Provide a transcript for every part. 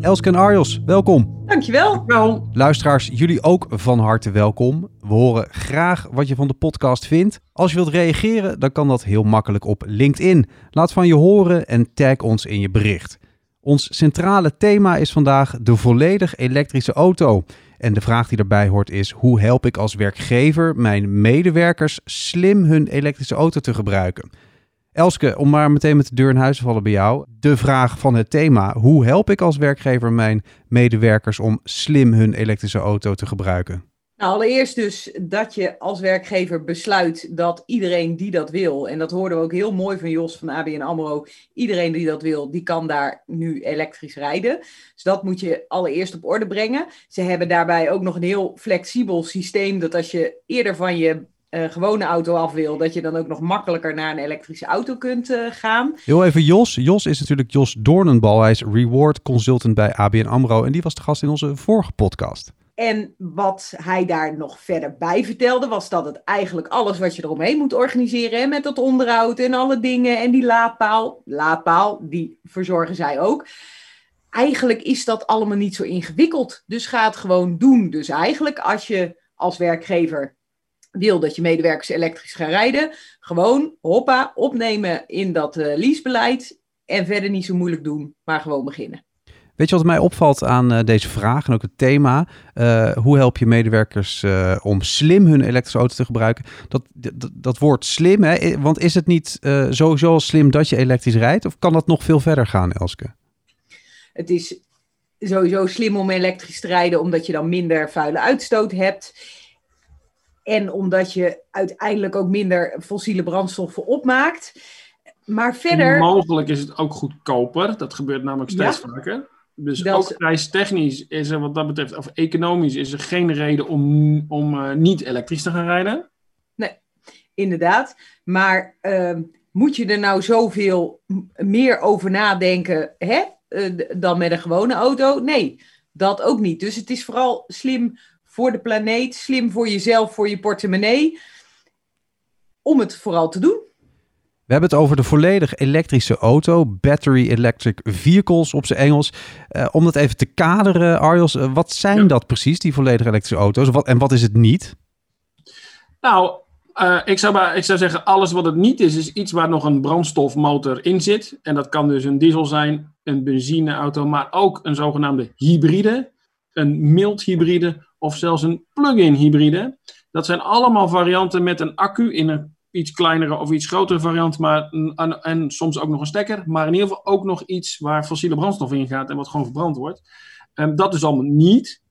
Elske en Arjos, welkom. Dankjewel. Wel, Luisteraars, jullie ook van harte welkom. We horen graag wat je van de podcast vindt. Als je wilt reageren, dan kan dat heel makkelijk op LinkedIn. Laat van je horen en tag ons in je bericht. Ons centrale thema is vandaag de volledig elektrische auto. En de vraag die daarbij hoort is: hoe help ik als werkgever mijn medewerkers slim hun elektrische auto te gebruiken? Elske, om maar meteen met de deur in huis te vallen bij jou. De vraag van het thema: hoe help ik als werkgever mijn medewerkers om slim hun elektrische auto te gebruiken? Nou, allereerst dus dat je als werkgever besluit dat iedereen die dat wil, en dat hoorden we ook heel mooi van Jos van ABN AMRO, iedereen die dat wil, die kan daar nu elektrisch rijden. Dus dat moet je allereerst op orde brengen. Ze hebben daarbij ook nog een heel flexibel systeem, dat als je eerder van je uh, gewone auto af wil, dat je dan ook nog makkelijker naar een elektrische auto kunt uh, gaan. Heel even Jos. Jos is natuurlijk Jos Doornenbal. Hij is reward consultant bij ABN AMRO en die was de gast in onze vorige podcast. En wat hij daar nog verder bij vertelde, was dat het eigenlijk alles wat je eromheen moet organiseren, hè, met dat onderhoud en alle dingen en die laadpaal, laadpaal, die verzorgen zij ook. Eigenlijk is dat allemaal niet zo ingewikkeld. Dus ga het gewoon doen. Dus eigenlijk als je als werkgever wil dat je medewerkers elektrisch gaan rijden, gewoon hoppa, opnemen in dat uh, leasebeleid en verder niet zo moeilijk doen, maar gewoon beginnen. Weet je wat mij opvalt aan uh, deze vraag en ook het thema? Uh, hoe help je medewerkers uh, om slim hun elektrische auto te gebruiken? Dat, dat, dat woord slim, hè? want is het niet sowieso al slim dat je elektrisch rijdt? Of kan dat nog veel verder gaan, Elske? Het is sowieso slim om elektrisch te rijden, omdat je dan minder vuile uitstoot hebt. En omdat je uiteindelijk ook minder fossiele brandstoffen opmaakt. Maar verder. Mogelijk is het ook goedkoper. Dat gebeurt namelijk steeds ja, vaker. Dus dat... ook prijstechnisch is er wat dat betreft, of economisch, is er geen reden om, om uh, niet elektrisch te gaan rijden. Nee, inderdaad. Maar uh, moet je er nou zoveel meer over nadenken hè, uh, dan met een gewone auto? Nee, dat ook niet. Dus het is vooral slim voor de planeet, slim voor jezelf, voor je portemonnee, om het vooral te doen. We hebben het over de volledig elektrische auto, battery electric vehicles op zijn Engels. Uh, om dat even te kaderen, Arjos, uh, wat zijn ja. dat precies, die volledig elektrische auto's? Wat, en wat is het niet? Nou, uh, ik, zou maar, ik zou zeggen, alles wat het niet is, is iets waar nog een brandstofmotor in zit. En dat kan dus een diesel zijn, een benzineauto, maar ook een zogenaamde hybride, een mild hybride of zelfs een plug-in hybride. Dat zijn allemaal varianten met een accu in een iets kleinere of iets grotere variant, maar, en, soms ook nog een stekker. Maar in ieder geval ook nog iets waar fossiele brandstof in gaat en wat gewoon verbrand wordt. Um, dat is allemaal niet.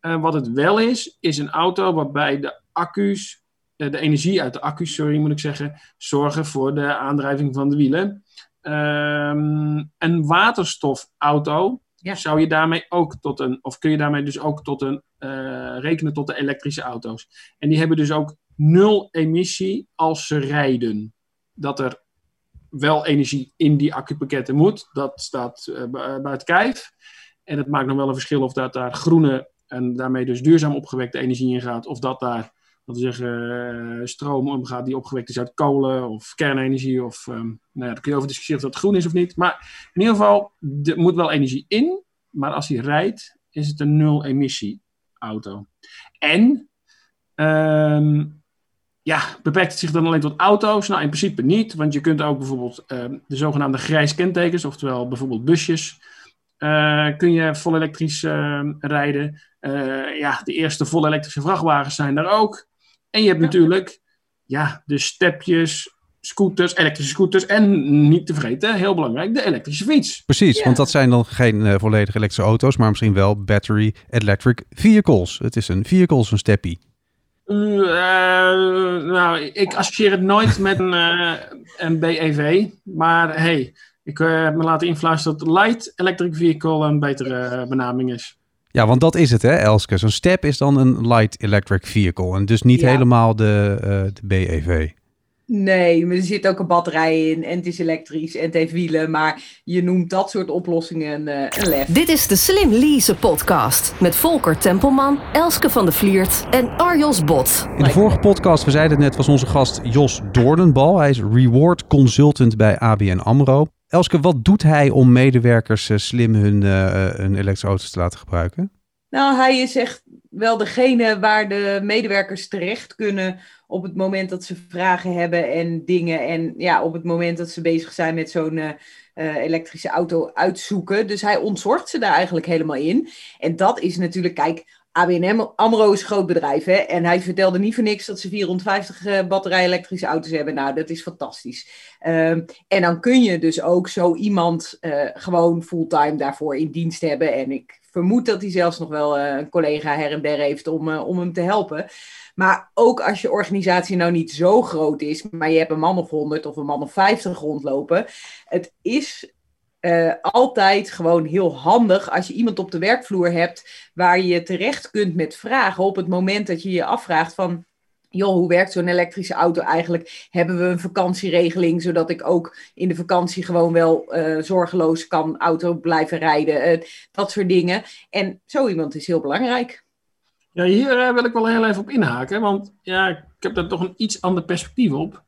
Uh, wat het wel is, is een auto waarbij de accu's, uh, de energie uit de accu's, sorry moet ik zeggen, zorgen voor de aandrijving van de wielen. Um, een waterstofauto zou je daarmee ook tot een, of kun je daarmee dus ook tot een, uh, rekenen tot de elektrische auto's. En die hebben dus ook nul emissie als ze rijden. Dat er wel energie in die accupakketten moet, dat staat uh, buiten kijf. En het maakt nog wel een verschil of dat daar groene en daarmee dus duurzaam opgewekte energie in gaat, of dat daar dat we zeggen, uh, stroom omgaat die opgewekt is uit kolen of kernenergie. Of, um, nou ja, daar kun je over discussiëren of dat groen is of niet. Maar in ieder geval, er moet wel energie in. Maar als hij rijdt, is het een nul-emissie auto. En um, ja, beperkt het zich dan alleen tot auto's? Nou, in principe niet, want je kunt ook bijvoorbeeld uh, de zogenaamde grijs kentekens, oftewel bijvoorbeeld busjes, uh, kun je vol elektrisch rijden. Uh, ja, de eerste vol elektrische vrachtwagens zijn er ook. En je hebt ja. natuurlijk ja, de stepjes, scooters, elektrische scooters en niet te vergeten, heel belangrijk, de elektrische fiets. Precies, want dat zijn dan geen uh, volledig elektrische auto's, maar misschien wel battery electric vehicles. Het is een vehicles, een steppie. Uh, nou, ik associeer het nooit met een, uh, een BEV, maar hey, ik heb me laten influisteren dat light electric vehicle een betere benaming is. Ja, want dat is het, hè, Elske. Zo'n step is dan een light electric vehicle en dus niet Ja. helemaal de, eh, de BEV. Nee, maar er zit ook een batterij in en het is elektrisch en het heeft wielen. Maar je noemt dat soort oplossingen eh, een lef. Dit is de Slim Lease podcast met Volker Tempelman, Elske van de Vliert en Arjos Bot. In de vorige podcast, we zeiden het net, was onze gast Jos Doornenbal. Hij is reward consultant bij ABN AMRO. Elske, wat doet hij om medewerkers eh, slim hun, eh, hun elektrische auto's te laten gebruiken? Nou, hij is echt wel degene waar de medewerkers terecht kunnen op het moment dat ze vragen hebben en dingen. En ja, op het moment dat ze bezig zijn met zo'n eh, eh, elektrische auto uitzoeken. Dus hij ontzorgt ze daar eigenlijk helemaal in. En dat is natuurlijk, kijk, ABN AMRO is een groot bedrijf. Hè? En hij vertelde niet voor niks dat ze 450 eh, batterij-elektrische auto's hebben. Nou, dat is fantastisch. Ehm, en dan kun je dus ook zo iemand eh, gewoon fulltime daarvoor in dienst hebben. En ik vermoed dat hij zelfs nog wel eh, een collega her en der heeft om, om hem te helpen. Maar ook als je organisatie nou niet zo groot is, maar je hebt een man of 100 of een man of 50 rondlopen. Het is eh, altijd gewoon heel handig als je iemand op de werkvloer hebt waar je terecht kunt met vragen op het moment dat je je afvraagt van joh, hoe werkt zo'n elektrische auto eigenlijk? Hebben we een vakantieregeling, zodat ik ook in de vakantie gewoon wel eh, zorgeloos kan auto blijven rijden? Eh, dat soort dingen. En zo iemand is heel belangrijk. Ja, hier wil ik wel heel even op inhaken, want ja, ik heb daar toch een iets ander perspectief op.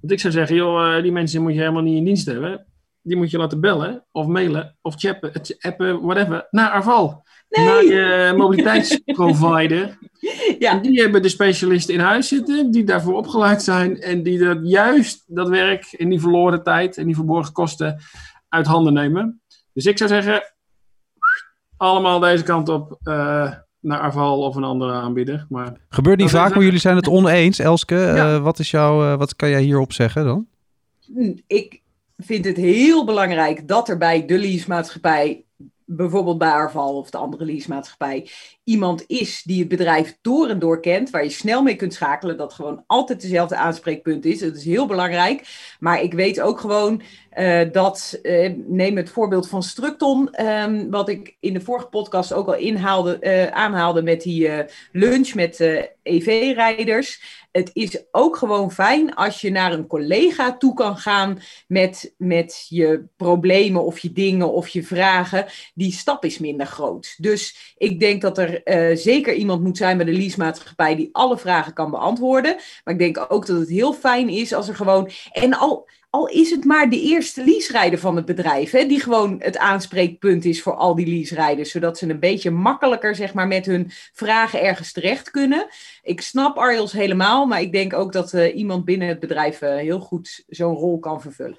Want ik zou zeggen, joh, die mensen moet je helemaal niet in dienst hebben. Die moet je laten bellen, of mailen, of chappen, het- appen, whatever, naar Arval. Naar je mobiliteitsprovider. Ja, En die hebben de specialisten in huis zitten, die daarvoor opgeleid zijn en die dat juist dat werk en die verloren tijd en die verborgen kosten uit handen nemen. Dus ik zou zeggen, allemaal deze kant op eh, naar Arval of een andere aanbieder. Maar Gebeurt niet vaak, maar jullie zijn het oneens. Elske, Ja. eh, wat, is jouw, eh, wat kan jij hierop zeggen dan? ik vind het heel belangrijk dat er bij de leasemaatschappij, bijvoorbeeld bij Arval of de andere leasemaatschappij, iemand is die het bedrijf door en door kent, waar je snel mee kunt schakelen, dat gewoon altijd dezelfde aanspreekpunt is. Dat is heel belangrijk. Maar ik weet ook gewoon eh, dat, eh, neem het voorbeeld van Structon, ehm, wat ik in de vorige podcast ook al inhaalde, eh, aanhaalde met die lunch met EV-rijders. Het is ook gewoon fijn als je naar een collega toe kan gaan met, met je problemen of je dingen of je vragen. Die stap is minder groot. Dus ik denk dat er eh, zeker iemand moet zijn bij de leasemaatschappij die alle vragen kan beantwoorden. Maar ik denk ook dat het heel fijn is als er gewoon. En al, al is het maar de eerste leaserijder van het bedrijf, hè, die gewoon het aanspreekpunt is voor al die leaserijders, zodat ze een beetje makkelijker zeg maar, met hun vragen ergens terecht kunnen. Ik snap Arjels helemaal, maar ik denk ook dat eh, iemand binnen het bedrijf eh, heel goed zo'n rol kan vervullen.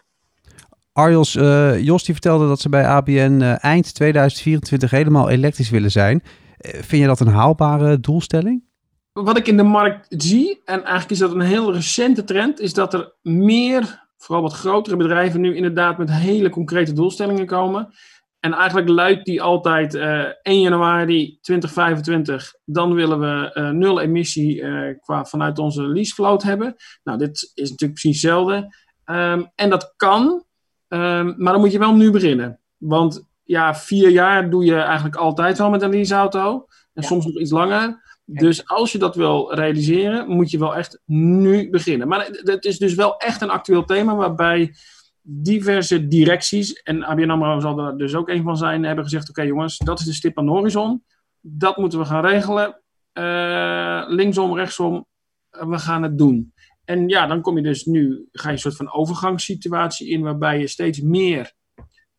Arjos, eh, Jos die vertelde dat ze bij ABN eh, eind 2024 helemaal elektrisch willen zijn. Vind je dat een haalbare doelstelling? wat ik in de markt zie, en eigenlijk is dat een heel recente trend, is dat er meer, vooral wat grotere bedrijven, nu inderdaad met hele concrete doelstellingen komen. En eigenlijk luidt die altijd eh 1 januari 2025, dan willen we eh, nul emissie eh, qua, vanuit onze leasevloot hebben. Nou, dit is natuurlijk precies hetzelfde. Ehm, en dat kan, ehm, maar dan moet je wel nu beginnen. Want ja, vier jaar doe je eigenlijk altijd wel met een leaseauto. En Ja. soms nog iets langer. Dus als je dat wil realiseren, moet je wel echt nu beginnen. Maar het- is dus wel echt een actueel thema waarbij diverse directies, en ABN AMRO zal er dus ook een van zijn, hebben gezegd, oké jongens, dat is de stip aan de horizon. Dat moeten we gaan regelen. Eh, linksom, rechtsom, we gaan het doen. En ja, dan kom je dus nu, ga je een soort van overgangssituatie in, waarbij je steeds meer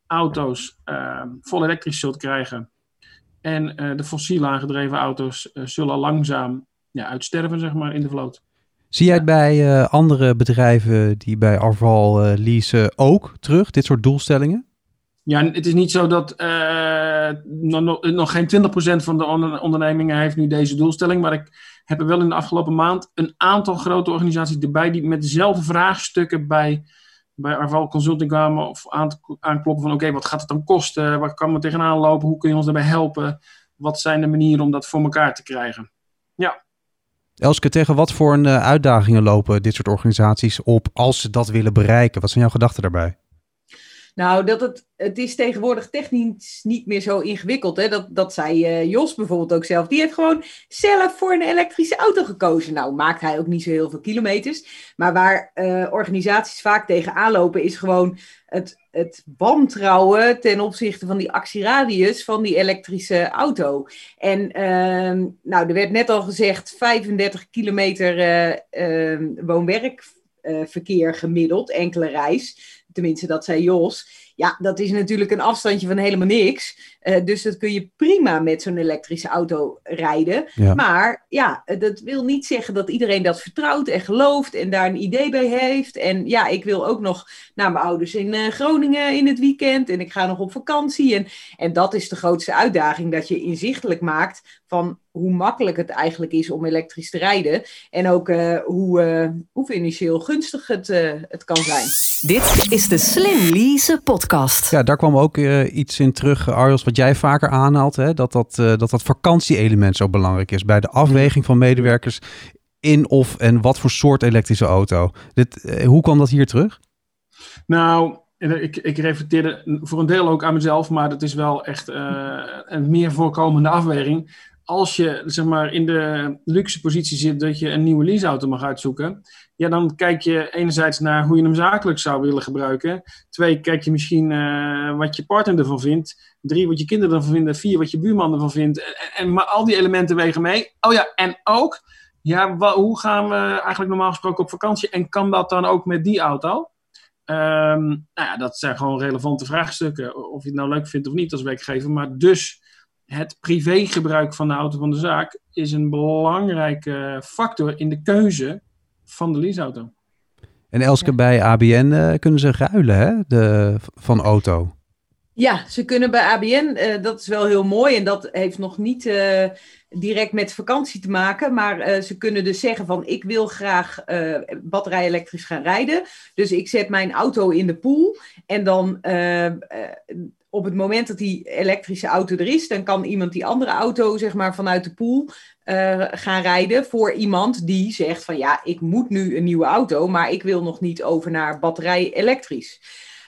auto's eh, vol elektrisch zult krijgen. En eh, de fossiel aangedreven auto's eh, zullen langzaam ja, uitsterven, zeg maar, in de vloot. Zie jij het bij eh, andere bedrijven die bij Arval leasen ook terug, dit soort doelstellingen? Ja, het is niet zo dat nog, nog- geen 20% van de onder- ondernemingen heeft nu deze doelstelling. Maar ik heb er wel in de afgelopen maand een aantal grote organisaties erbij die met dezelfde vraagstukken bij, bij Arval Consulting kwamen. Of aan, aankloppen van oké, wat gaat het dan kosten? Waar kan we tegenaan lopen? Hoe kun je ons daarbij helpen? Wat zijn de manieren om dat voor elkaar te krijgen? Elske, tegen wat voor eh, uitdagingen lopen dit soort organisaties op als ze dat willen bereiken? Wat zijn jouw gedachten daarbij? Nou, dat het, het is tegenwoordig technisch niet meer zo ingewikkeld. Hè? Dat, dat zei uh, Jos bijvoorbeeld ook zelf. Die heeft gewoon zelf voor een elektrische auto gekozen. Nou, maakt hij ook niet zo heel veel kilometers. Maar waar uh, organisaties vaak tegen aanlopen, is gewoon het, het wantrouwen ten opzichte van die actieradius van die elektrische auto. En uh, nou, er werd net al gezegd 35 kilometer uh, woon-werkverkeer gemiddeld, enkele reis tenminste dat zei Jos, ja, dat is natuurlijk een afstandje van helemaal niks. Uh, dus dat kun je prima met zo'n elektrische auto rijden. Ja. Maar ja, dat wil niet zeggen dat iedereen dat vertrouwt en gelooft en daar een idee bij heeft. En ja, ik wil ook nog naar mijn ouders in uh, Groningen in het weekend en ik ga nog op vakantie. En, en dat is de grootste uitdaging, dat je inzichtelijk maakt van hoe makkelijk het eigenlijk is om elektrisch te rijden. En ook uh, hoe, hoe financieel gunstig het, het kan zijn. Dit is de Slim Lease podcast. Ja, daar kwam ook iets in terug, Arjos wat jij vaker aanhaalt, hè, dat, dat, uh, dat dat vakantieelement zo belangrijk is bij de afweging van medewerkers in of en wat voor soort elektrische auto. Dit, uh, hoe kwam dat hier terug? Nou, ik, ik reflecteerde voor een deel ook aan mezelf, maar dat is wel echt uh, een meer voorkomende afweging. Als je zeg maar, in de luxe positie zit dat je een nieuwe leaseauto mag uitzoeken, ja, dan kijk je enerzijds naar hoe je hem zakelijk zou willen gebruiken. Twee, kijk je misschien uh, wat je partner ervan vindt. Drie, wat je kinderen ervan vinden. Vier, wat je buurman ervan vindt. En, maar al die elementen wegen mee. Oh ja, en ook, ja, hoe gaan we eigenlijk normaal gesproken op vakantie? En kan dat dan ook met die auto? Um, nou ja, dat zijn gewoon relevante vraagstukken. Of je het nou leuk vindt of niet als werkgever. Maar dus het privégebruik van de auto van de zaak is een belangrijke factor in de keuze van de leaseauto. En Elske, bij ABN uh, kunnen ze ruilen hè? De, van auto. Ja, ze kunnen bij ABN, uh, dat is wel heel mooi en dat heeft nog niet uh, direct met vakantie te maken, maar uh, ze kunnen dus zeggen van ik wil graag batterij elektrisch gaan rijden, dus ik zet mijn auto in de pool en dan op het moment dat die elektrische auto er is, dan kan iemand die andere auto zeg maar vanuit de pool uh, gaan rijden voor iemand die zegt van ja, ik moet nu een nieuwe auto, maar ik wil nog niet over naar batterij elektrisch.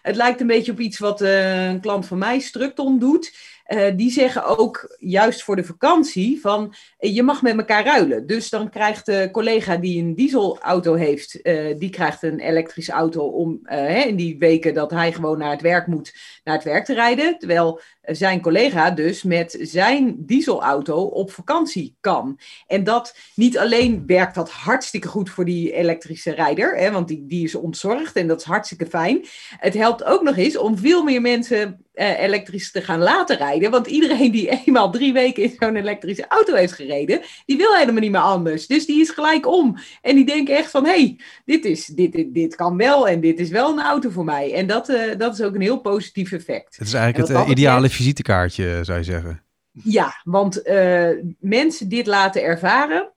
Het lijkt een beetje op iets wat uh, een klant van mij, Structon, doet. Uh, die zeggen ook juist voor de vakantie van je mag met elkaar ruilen. Dus dan krijgt de collega die een dieselauto heeft, uh, die krijgt een elektrische auto om uh, in die weken dat hij gewoon naar het werk moet, naar het werk te rijden. Terwijl zijn collega dus met zijn dieselauto op vakantie kan. En dat niet alleen werkt dat hartstikke goed voor die elektrische rijder, hè, want die, die is ontzorgd en dat is hartstikke fijn. Het helpt ook nog eens om veel meer mensen uh, elektrisch te gaan laten rijden. Want iedereen die eenmaal drie weken in zo'n elektrische auto heeft gereden, die wil helemaal niet meer anders. Dus die is gelijk om. En die denken echt van, hé, hey, dit, is, dit, dit, dit kan wel en dit is wel een auto voor mij. En dat, uh, dat is ook een heel positief effect. Het is eigenlijk het uh, ideale visitekaartje, zou je zeggen. Ja, want uh, mensen dit laten ervaren,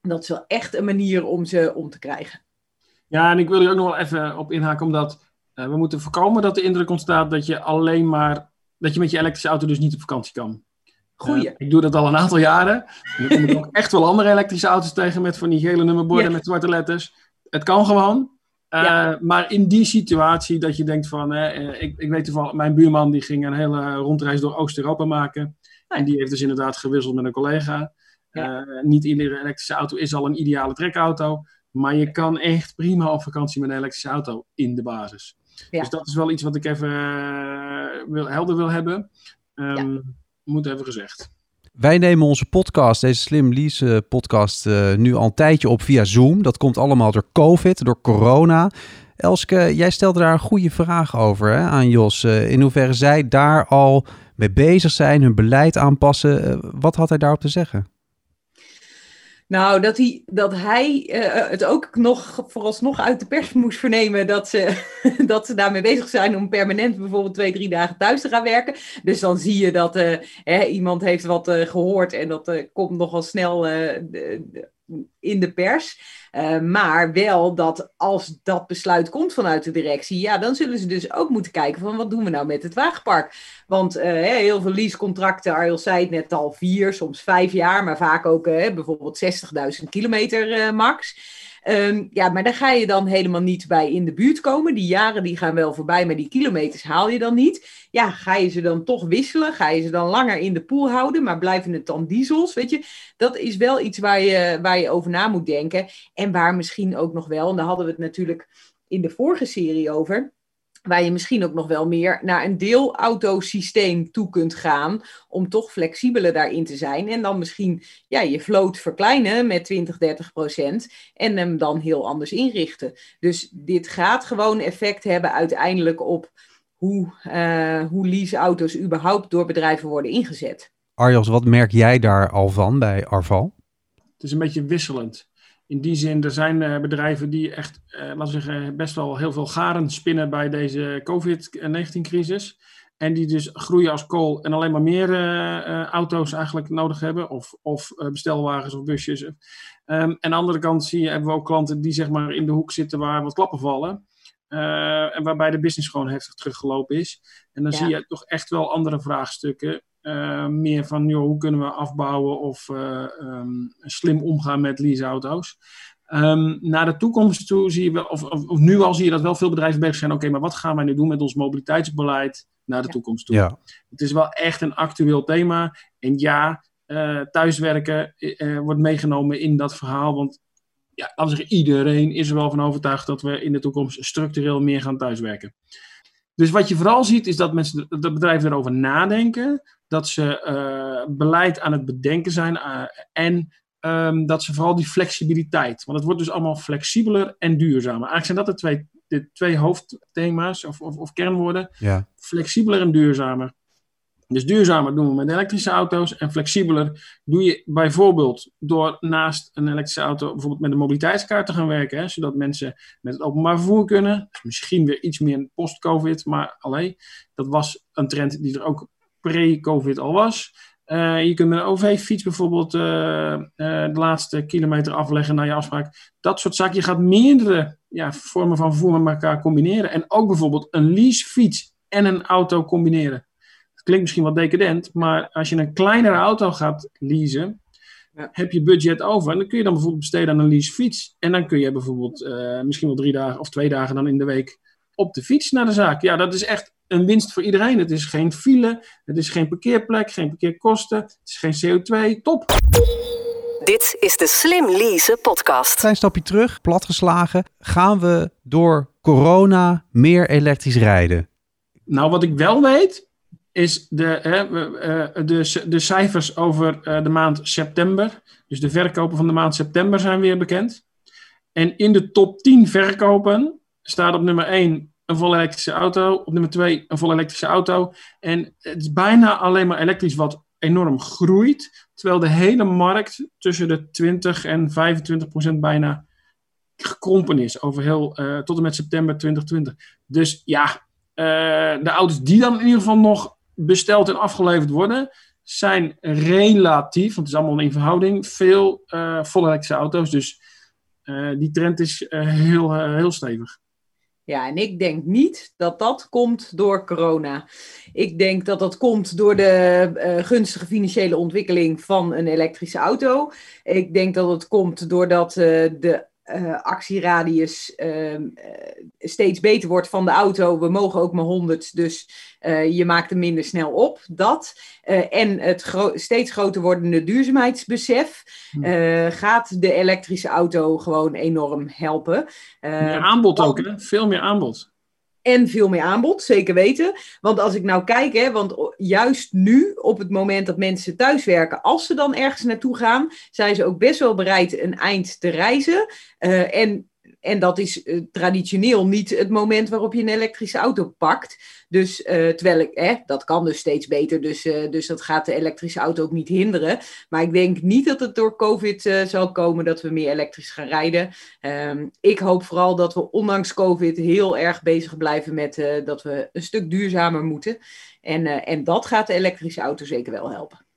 dat is wel echt een manier om ze om te krijgen. Ja, en ik wil er ook nog wel even op inhaken, omdat we moeten voorkomen dat de indruk ontstaat dat je alleen maar, dat je met je elektrische auto dus niet op vakantie kan. Goeie. Uh, ik doe dat al een aantal jaren. Kom ik ook echt wel andere elektrische auto's tegen met van die gele nummerborden ja. met zwarte letters. Het kan gewoon. Uh, ja. Maar in die situatie dat je denkt van, ik, ik weet toevallig, mijn buurman die ging een hele rondreis door Oost-Europa maken. En die heeft dus inderdaad gewisseld met een collega. Niet iedere elektrische auto is al een ideale trekauto. Maar je kan echt prima op vakantie met een elektrische auto in de basis. Ja. Dus dat is wel iets wat ik even uh, wil, helder wil hebben. Um, ja. Moet even gezegd. Wij nemen onze podcast, deze Slim Lease podcast, uh, nu al een tijdje op via Zoom. Dat komt allemaal door COVID, door corona. Elske, jij stelde daar een goede vraag over hè, aan Jos. Uh, in hoeverre zij daar al mee bezig zijn, hun beleid aanpassen. wat had hij daarop te zeggen? Nou, dat hij, dat hij uh, het ook nog vooralsnog uit de pers moest vernemen dat ze, dat ze daarmee bezig zijn om permanent bijvoorbeeld twee, drie dagen thuis te gaan werken. Dus dan zie je dat uh, hè, iemand heeft wat gehoord en dat komt nogal snel in de pers. Uh, maar wel dat als dat besluit komt vanuit de directie, ja, dan zullen ze dus ook moeten kijken van wat doen we nou met het wagenpark. Want uh, heel veel leasecontracten, Ariel zei het net al, vier, soms vijf jaar, maar vaak ook uh, bijvoorbeeld 60.000 kilometer max. Ehm, ja, maar daar ga je dan helemaal niet bij in de buurt komen. Die jaren die gaan wel voorbij, maar die kilometers haal je dan niet. Ja, ga je ze dan toch wisselen? Ga je ze dan langer in de pool houden, maar blijven het dan diesels? Weet je, dat is wel iets waar je, waar je over na moet denken. En waar misschien ook nog wel, en daar hadden we het natuurlijk in de vorige serie over waar je misschien ook nog wel meer naar een deelautosysteem toe kunt gaan, om toch flexibeler daarin te zijn. En dan misschien ja, je vloot verkleinen met 20, 30 procent en hem dan heel anders inrichten. Dus dit gaat gewoon effect hebben uiteindelijk op hoe, uh, hoe leaseauto's überhaupt door bedrijven worden ingezet. Arjos, wat merk jij daar al van bij Arval? Het is een beetje wisselend in die zin, er zijn uh, bedrijven die echt, uh, laten we zeggen, best wel heel veel garen spinnen bij deze COVID-19-crisis. En die dus groeien als kool en alleen maar meer uh, auto's eigenlijk nodig hebben. Of, of bestelwagens of busjes. Um, en aan de andere kant zie je, hebben we ook klanten die zeg maar in de hoek zitten waar wat klappen vallen. en waarbij de business gewoon heftig teruggelopen is. En dan ja. zie je toch echt wel andere vraagstukken. Uh, meer van joh, hoe kunnen we afbouwen of uh, um, slim omgaan met leaseauto's. Um, naar de toekomst toe zie je wel, of, of, of, nu al zie je dat wel veel bedrijven bezig zijn. Oké, okay, maar wat gaan wij nu doen met ons mobiliteitsbeleid naar de ja. toekomst toe? Ja. Het is wel echt een actueel thema. En ja, uh, thuiswerken wordt meegenomen in dat verhaal. Want ja, laten we zeggen, iedereen is er wel van overtuigd dat we in de toekomst structureel meer gaan thuiswerken. Dus wat je vooral ziet is dat mensen, dat bedrijven erover nadenken dat ze uh, beleid aan het bedenken zijn uh, en um, dat ze vooral die flexibiliteit, want het wordt dus allemaal flexibeler en duurzamer. Eigenlijk zijn dat de twee, de twee hoofdthema's of, of, of kernwoorden. Ja. Flexibeler en duurzamer. Dus duurzamer doen we met elektrische auto's en flexibeler doe je bijvoorbeeld door naast een elektrische auto bijvoorbeeld met een mobiliteitskaart te gaan werken, hè, zodat mensen met het openbaar vervoer kunnen. Dus misschien weer iets meer post-COVID, maar alleen dat was een trend die er ook pre-COVID al was. Uh, je kunt met een OV-fiets bijvoorbeeld uh, uh, de laatste kilometer afleggen naar je afspraak. Dat soort zaken. Je gaat meerdere ja, vormen van vervoer met elkaar combineren. En ook bijvoorbeeld een leasefiets en een auto combineren. Dat klinkt misschien wat decadent, maar als je een kleinere auto gaat leasen, ja. heb je budget over. En dan kun je dan bijvoorbeeld besteden aan een leasefiets. En dan kun je bijvoorbeeld misschien wel drie dagen of twee dagen dan in de week op de fiets naar de zaak. Ja, dat is echt een winst voor iedereen. Het is geen file, het is geen parkeerplek, geen parkeerkosten, het is geen CO2. Top! Dit is de Slim Lease podcast. Klein stapje terug, platgeslagen. Gaan we door corona meer elektrisch rijden? Nou, wat ik wel weet, is de, hè, de, de cijfers over de maand september. Dus de verkopen van de maand september zijn weer bekend. En in de top 10 verkopen staat op nummer 1 een volle elektrische auto. Op nummer 2 een volle elektrische auto. En het is bijna alleen maar elektrisch wat enorm groeit. Terwijl de hele markt tussen de 20 en 25 procent bijna gekrompen is. Over heel, uh, tot en met september 2020. Dus ja, uh, de auto's die dan in ieder geval nog besteld en afgeleverd worden, zijn relatief, want het is allemaal in verhouding, veel uh, volle elektrische auto's. Dus die trend is heel, heel stevig. Ja, en ik denk niet dat dat komt door corona. Ik denk dat dat komt door de uh, gunstige financiële ontwikkeling van een elektrische auto. Ik denk dat het komt doordat uh, de uh, actieradius uh, steeds beter wordt van de auto. We mogen ook maar 100, dus uh, je maakt hem minder snel op. Dat. en het gro steeds groter wordende duurzaamheidsbesef gaat de elektrische auto gewoon enorm helpen. meer aanbod ook, hè? Veel meer aanbod. En veel meer aanbod, zeker weten. Want als ik nou kijk, hè, want juist nu, op het moment dat mensen thuiswerken, als ze dan ergens naartoe gaan, zijn ze ook best wel bereid een eind te reizen. Uh, en en dat is uh, traditioneel niet het moment waarop je een elektrische auto pakt. Dus uh, terwijl ik, eh, dat kan dus steeds beter, dus, uh, dus dat gaat de elektrische auto ook niet hinderen. Maar ik denk niet dat het door COVID zal komen dat we meer elektrisch gaan rijden. Um, ik hoop vooral dat we ondanks COVID heel erg bezig blijven met dat we een stuk duurzamer moeten. En, en dat gaat de elektrische auto zeker wel helpen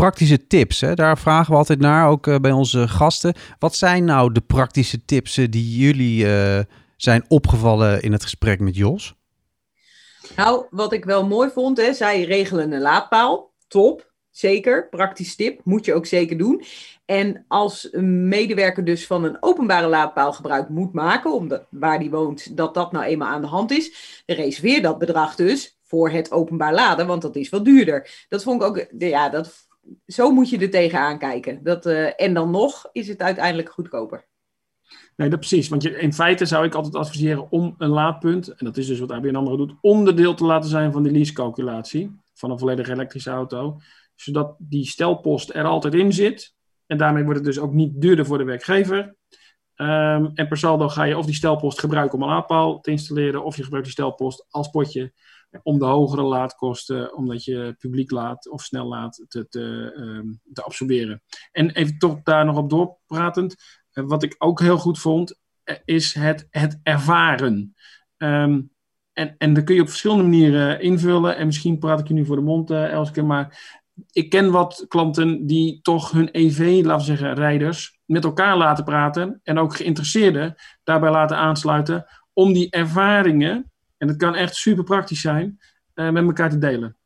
praktische tips. Hè? Daar vragen we altijd naar, ook uh, bij onze gasten. Wat zijn nou de praktische tips uh, die jullie uh, zijn opgevallen in het gesprek met Jos? Nou, wat ik wel mooi vond, hè, zij regelen een laadpaal. Top. zeker. Praktisch tip, moet je ook zeker doen. En als een medewerker dus van een openbare laadpaal gebruik moet maken, omdat waar die woont, dat dat nou eenmaal aan de hand is, reserveer dat bedrag dus voor het openbaar laden, want dat is wat duurder. Dat vond ik ook, ja, dat, zo moet je er tegenaan kijken. Dat, uh, en dan nog is het uiteindelijk goedkoper. Nee, dat precies. Want je, in feite zou ik altijd adviseren om een laadpunt, en dat is dus wat ABN AMRO doet, onderdeel te laten zijn van de leasecalculatie van een volledig elektrische auto. Zodat die stelpost er altijd in zit. En daarmee wordt het dus ook niet duurder voor de werkgever. Um, en per saldo ga je of die stelpost gebruiken om een laadpaal te installeren, of je gebruikt die stelpost als potje om de hogere laadkosten, omdat je publiek laat of snel laat, te, te, um, te absorberen. En even toch daar nog op doorpratend, uh, wat ik ook heel goed vond, uh, is het, het ervaren. Um, en, en dat kun je op verschillende manieren invullen. En misschien praat ik je nu voor de mond, uh, Elske, maar ik ken wat klanten die toch hun EV, laten we zeggen, rijders, met elkaar laten praten en ook geïnteresseerden daarbij laten aansluiten om die ervaringen, en dat kan echt super praktisch zijn, uh, met elkaar te delen.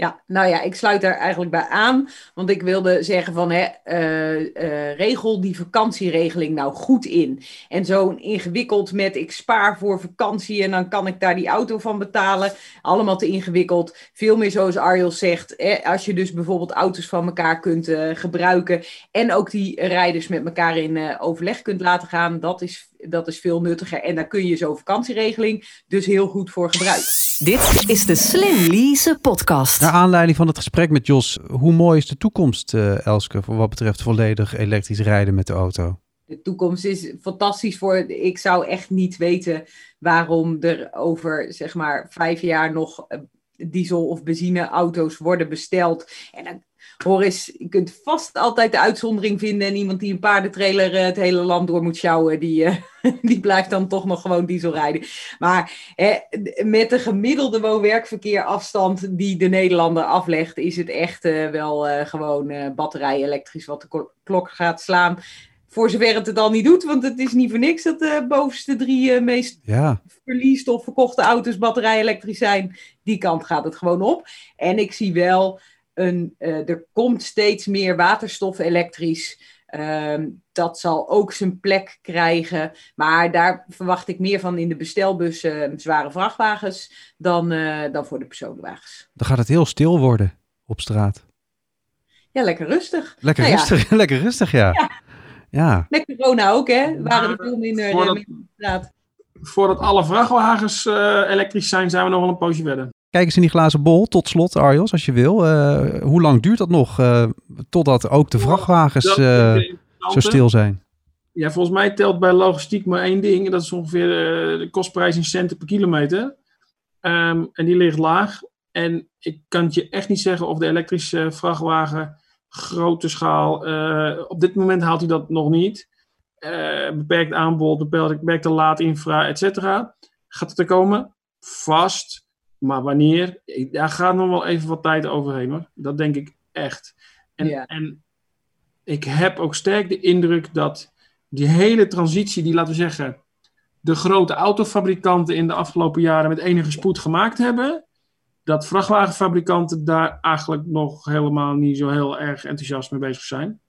Ja, nou ja, ik sluit daar eigenlijk bij aan. Want ik wilde zeggen van, hè, uh, uh, regel die vakantieregeling nou goed in. En zo'n ingewikkeld met ik spaar voor vakantie en dan kan ik daar die auto van betalen. Allemaal te ingewikkeld. Veel meer zoals Arjel zegt, hè, als je dus bijvoorbeeld auto's van elkaar kunt gebruiken. En ook die rijders met elkaar in overleg kunt laten gaan. Dat is dat is veel nuttiger. En daar kun je zo'n vakantieregeling dus heel goed voor gebruiken. Dit is de Slim Lease podcast. Naar aanleiding van het gesprek met Jos, hoe mooi is de toekomst, uh, Elske, voor wat betreft volledig elektrisch rijden met de auto? De toekomst is fantastisch voor. Ik zou echt niet weten waarom er over zeg maar vijf jaar nog eh, diesel- of benzineauto's worden besteld. En dan hoor eens, je kunt vast altijd de uitzondering vinden. En iemand die een paardentrailer het hele land door moet sjouwen, die, uh, die blijft dan toch nog gewoon diesel rijden. Maar eh, met de gemiddelde woon-werkverkeer afstand die de Nederlander aflegt, is het echt uh, wel uh, gewoon batterij elektrisch wat de klok gaat slaan. Voor zover het het al niet doet, want het is niet voor niks dat de bovenste drie meest ja. verliest of verkochte auto's batterij elektrisch zijn. Die kant gaat het gewoon op. En ik zie wel een, uh, er komt steeds meer waterstof elektrisch. Um, dat zal ook zijn plek krijgen. Maar daar verwacht ik meer van in de bestelbussen, uh, zware vrachtwagens, dan, uh, dan voor de personenwagens. Dan gaat het heel stil worden op straat. Ja, lekker rustig. Lekker nou rustig, ja. lekker rustig, ja. ja. ja. Met corona ook, hè? Waren er veel minder voordat, op straat. Voordat alle vrachtwagens elektrisch zijn, zijn we nog wel een poosje verder. Kijk eens in die glazen bol, tot slot, Arjos, als je wil. Uh, hoe lang duurt dat nog uh, totdat ook de vrachtwagens uh, zo stil zijn? Ja, volgens mij telt bij logistiek maar één ding. En dat is ongeveer de kostprijs in centen per kilometer. Um, en die ligt laag. En ik kan het je echt niet zeggen of de elektrische vrachtwagen grote schaal... op dit moment haalt hij dat nog niet. beperkt aanbod, beperkte laadinfra, et cetera. Gaat het er komen? Vast. Maar wanneer, daar gaat nog wel even wat tijd overheen hoor. Dat denk ik echt. En, ja. en ik heb ook sterk de indruk dat die hele transitie, die laten we zeggen, de grote autofabrikanten in de afgelopen jaren met enige spoed gemaakt hebben, dat vrachtwagenfabrikanten daar eigenlijk nog helemaal niet zo heel erg enthousiast mee bezig zijn.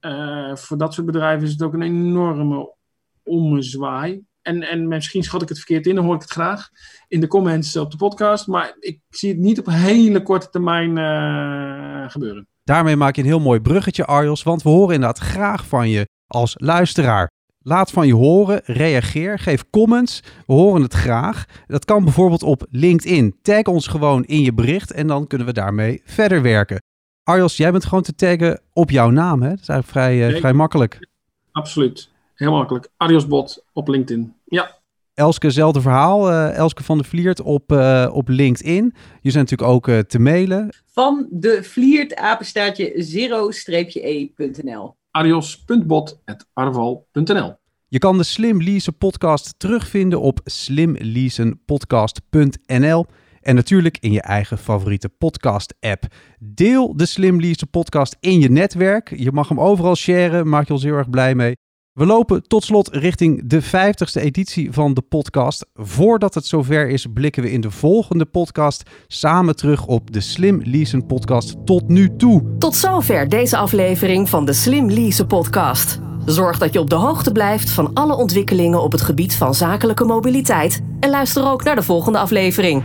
Uh, voor dat soort bedrijven is het ook een enorme ommezwaai. En, en misschien schat ik het verkeerd in, dan hoor ik het graag in de comments op de podcast. Maar ik zie het niet op hele korte termijn uh, gebeuren. Daarmee maak je een heel mooi bruggetje, Arjos. Want we horen inderdaad graag van je als luisteraar. Laat van je horen, reageer, geef comments. We horen het graag. Dat kan bijvoorbeeld op LinkedIn. Tag ons gewoon in je bericht en dan kunnen we daarmee verder werken. Arjos, jij bent gewoon te taggen op jouw naam. Hè? Dat is eigenlijk vrij, uh, nee, vrij makkelijk. Absoluut. Heel makkelijk. Adios Bot op LinkedIn. Ja. Elske, hetzelfde verhaal. Uh, Elske van de Vliert op, uh, op LinkedIn. Je zijn natuurlijk ook uh, te mailen. Van de Vliert, apenstaartje zero-e.nl. Adios.bot.arval.nl Je kan de Slim Leasen podcast terugvinden op slimleasenpodcast.nl en natuurlijk in je eigen favoriete podcast-app. Deel de Slim Leasen podcast in je netwerk. Je mag hem overal sharen, maak je ons heel erg blij mee. We lopen tot slot richting de 50ste editie van de podcast. Voordat het zover is, blikken we in de volgende podcast samen terug op de Slim Leasen podcast tot nu toe. Tot zover deze aflevering van de Slim Lease podcast. Zorg dat je op de hoogte blijft van alle ontwikkelingen op het gebied van zakelijke mobiliteit en luister ook naar de volgende aflevering.